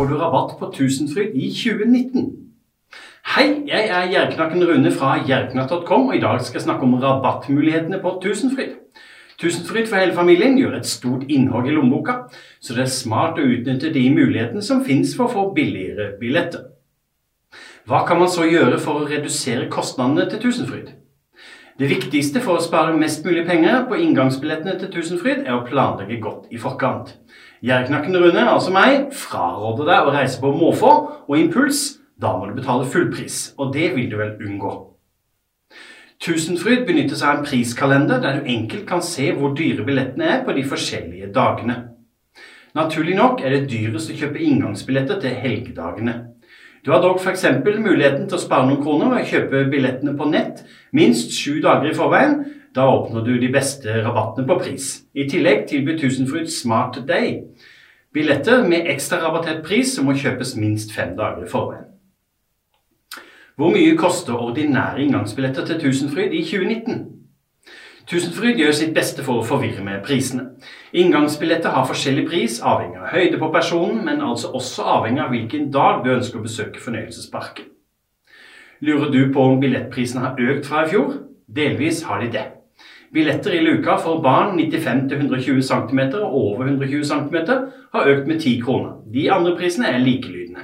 får du rabatt på Tusenfryd i 2019. Hei, jeg er Gjerknakken Rune fra gjerknakk.com, og i dag skal jeg snakke om rabattmulighetene på Tusenfryd. Tusenfryd for hele familien gjør et stort innhogg i lommeboka, så det er smart å utnytte de mulighetene som finnes for å få billigere billetter. Hva kan man så gjøre for å redusere kostnadene til Tusenfryd? Det viktigste for å spare mest mulig penger på inngangsbillettene til Tusenfryd er å planlegge godt i forkant. Gjerknakken Rune, altså meg, fraråder deg å reise på måfå og impuls. Da må du betale fullpris, og det vil du vel unngå. Tusenfryd benytter seg av en priskalender der du enkelt kan se hvor dyre billettene er på de forskjellige dagene. Naturlig nok er det dyrest å kjøpe inngangsbilletter til helgedagene. Du har dog f.eks. muligheten til å spare noen kroner ved å kjøpe billettene på nett minst sju dager i forveien. Da oppnår du de beste rabattene på pris. I tillegg tilbyr Tusenfryd Smart Day. Billetter med ekstra rabattert pris som må kjøpes minst fem dager i forveien. Hvor mye koster ordinære inngangsbilletter til Tusenfryd i 2019? Tusenfryd gjør sitt beste for å forvirre med prisene. Inngangsbilletter har forskjellig pris, avhengig av høyde på personen, men altså også avhengig av hvilken dag du ønsker å besøke fornøyelsesparken. Lurer du på om billettprisene har økt fra i fjor? Delvis har de det. Billetter i luka for barn 95-120 cm og over 120 cm har økt med 10 kroner. De andre prisene er likelydende.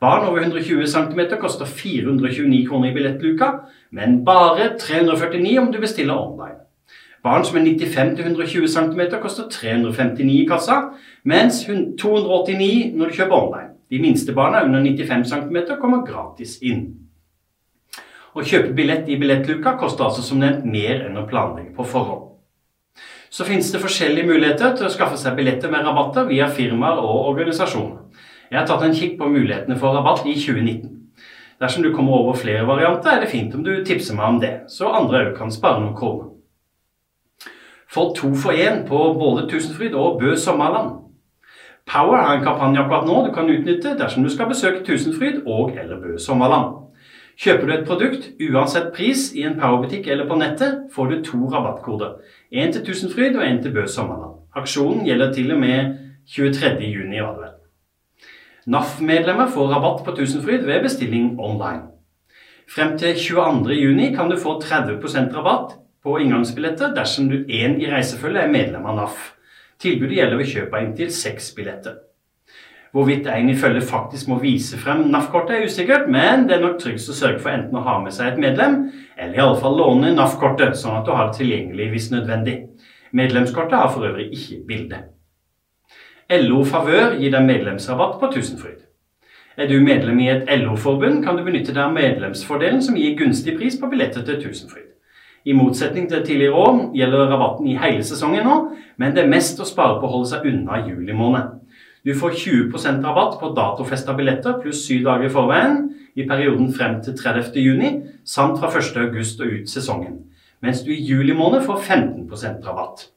Barn over 120 cm koster 429 kroner i billettluka, men bare 349 om du bestiller online. Barn som er 95-120 cm koster 359 i kassa, mens 289 når du kjøper online. De minste barna under 95 cm kommer gratis inn. Å kjøpe billett i billettluka koster altså som nevnt mer enn å planlegge på forhånd. Så finnes det forskjellige muligheter til å skaffe seg billetter med rabatter via firmaer og organisasjoner. Jeg har tatt en kikk på mulighetene for rabatt i 2019. Dersom du kommer over flere varianter, er det fint om du tipser meg om det, så andre òg kan spare noen kroner. Få to for én på både Tusenfryd og Bø Sommerland. Power har en kampanje akkurat nå du kan utnytte dersom du skal besøke Tusenfryd og eller Bø Sommerland. Kjøper du et produkt, uansett pris, i en Power-butikk eller på nettet, får du to rabattkoder. En til Tusenfryd og en til Bø Sommerland. Aksjonen gjelder til og med 23. juni. NAF-medlemmer får rabatt på Tusenfryd ved bestilling online. Frem til 22. juni kan du få 30% rabatt på inngangsbilletter dersom du én i reisefølget er medlem av NAF. Tilbudet gjelder ved kjøp av inntil seks billetter. Hvorvidt en i følge faktisk må vise frem NAF-kortet er usikkert, men det er nok tryggest å sørge for enten å ha med seg et medlem, eller i alle fall låne NAF-kortet, sånn at du har det tilgjengelig hvis nødvendig. Medlemskortet har for øvrig ikke bilde. LO Favør gir deg medlemsrabatt på Tusenfryd. Er du medlem i et LO-forbund, kan du benytte deg av medlemsfordelen som gir gunstig pris på billetter til Tusenfryd. I motsetning til tidligere år gjelder rabatten i hele sesongen nå, men det er mest å spare på å holde seg unna juli måned. Du får 20% rabatt på datofesta billetter pluss syv dager i forveien i perioden frem til 30. juni, samt fra 1. august og ut sesongen. Mens du i juli måned får 15% rabatt.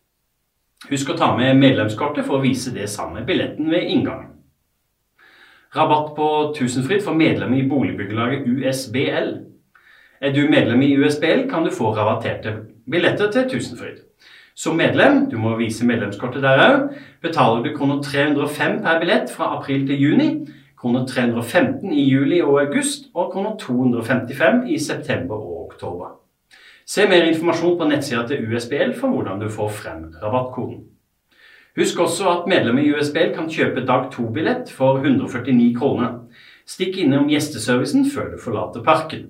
Husk å ta med medlemskortet for å vise det samme billetten ved inngangen. Rabatt på Tusenfryd for medlemmer i boligbyggelaget USBL. Er du medlem i USBL, kan du få rabatterte billetter til Tusenfryd. Som medlem, du må vise medlemskortet der òg, betaler du kroner 305 per billett fra april til juni, kroner 315 i juli og august og kroner 255 i september og oktober. Se mer informasjon på nettsida til USBL for hvordan du får frem rabattkoden. Husk også at medlemmer i USBL kan kjøpe dag to-billett for 149 kroner. Stikk innom gjesteservicen før du forlater parken.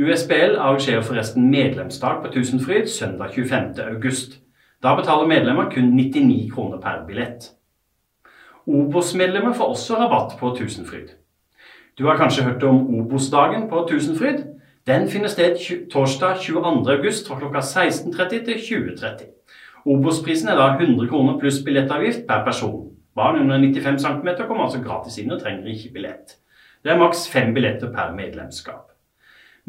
USBL arrangerer forresten medlemsdag på Tusenfryd søndag 25. august. Da betaler medlemmer kun 99 kroner per billett. Obos-medlemmer får også rabatt på Tusenfryd. Du har kanskje hørt om Obos-dagen på Tusenfryd? Den finner sted torsdag 22. august fra kl. 16.30 til 20.30. Obos-prisen er da 100 kroner pluss billettavgift per person. Barn under 95 cm kommer altså gratis inn og trenger ikke billett. Det er maks fem billetter per medlemskap.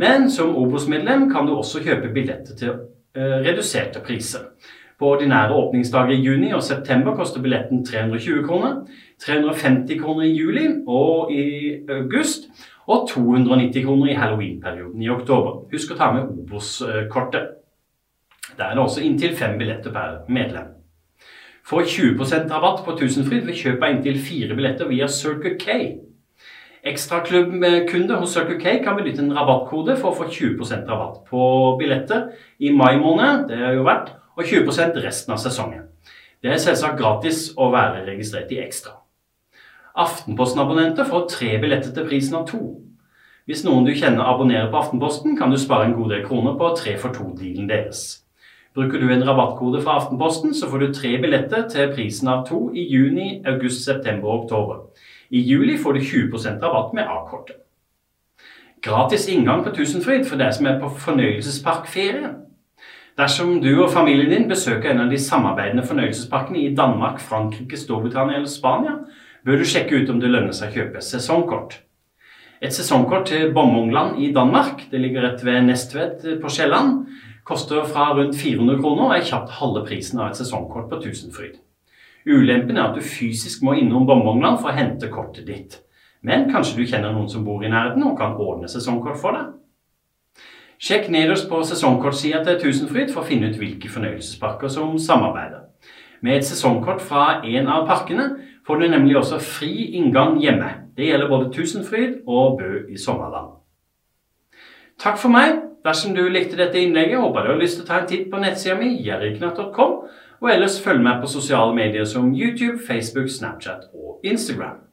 Men som Obos-medlem kan du også kjøpe billetter til uh, reduserte priser. På ordinære åpningsdager i juni og september koster billetten 320 kroner, 350 kroner i juli og i august, og 290 kroner i halloween-perioden i oktober. Husk å ta med Obos-kortet. Der er det også inntil fem billetter per medlem. Få 20% rabatt på Tusenfryd ved kjøp av inntil fire billetter via Circle K. Ekstraklubbkunde hos Circle K kan benytte en rabattkode for å få 20% rabatt på billetter i mai måned, det har jo vært, og 20% resten av sesongen. Det er selvsagt gratis å være registrert i Ekstra. Aftenposten-abonnenter får tre billetter til prisen av to. Hvis noen du kjenner abonnerer på Aftenposten, kan du spare en god del kroner på tre for to-dealen deres. Bruker du en rabattkode fra Aftenposten, så får du tre billetter til prisen av to i juni, august, september og oktober. I juli får du 20% rabatt med A-kortet. Gratis inngang på Tusenfryd for deg som er på fornøyelsesparkferie. Dersom du og familien din besøker en av de samarbeidende fornøyelsesparkene i Danmark, Frankrike, Storbritannia eller Spania, bør du sjekke ut om det lønner seg å kjøpe sesongkort. Et sesongkort til Bomongland i Danmark, det ligger rett ved Nestved på Sjælland, koster fra rundt 400 kroner og er kjapt halve prisen av et sesongkort på Tusenfryd. Ulempen er at du fysisk må innom Bonbongland for å hente kortet ditt. Men kanskje du kjenner noen som bor i nærheten og kan ordne sesongkort for deg? Sjekk nederst på sesongkortsida til Tusenfryd for å finne ut hvilke fornøyelsesparker som samarbeider. Med et sesongkort fra en av parkene får du nemlig også fri inngang hjemme. Det gjelder både Tusenfryd og Bø i Sommerland. Takk for meg. Dersom du likte dette innlegget, håper du har lyst til å ta en titt på nettsida mi, jerryknatt.com, og ellers følg med på sosiale medier som YouTube, Facebook, Snapchat og Instagram.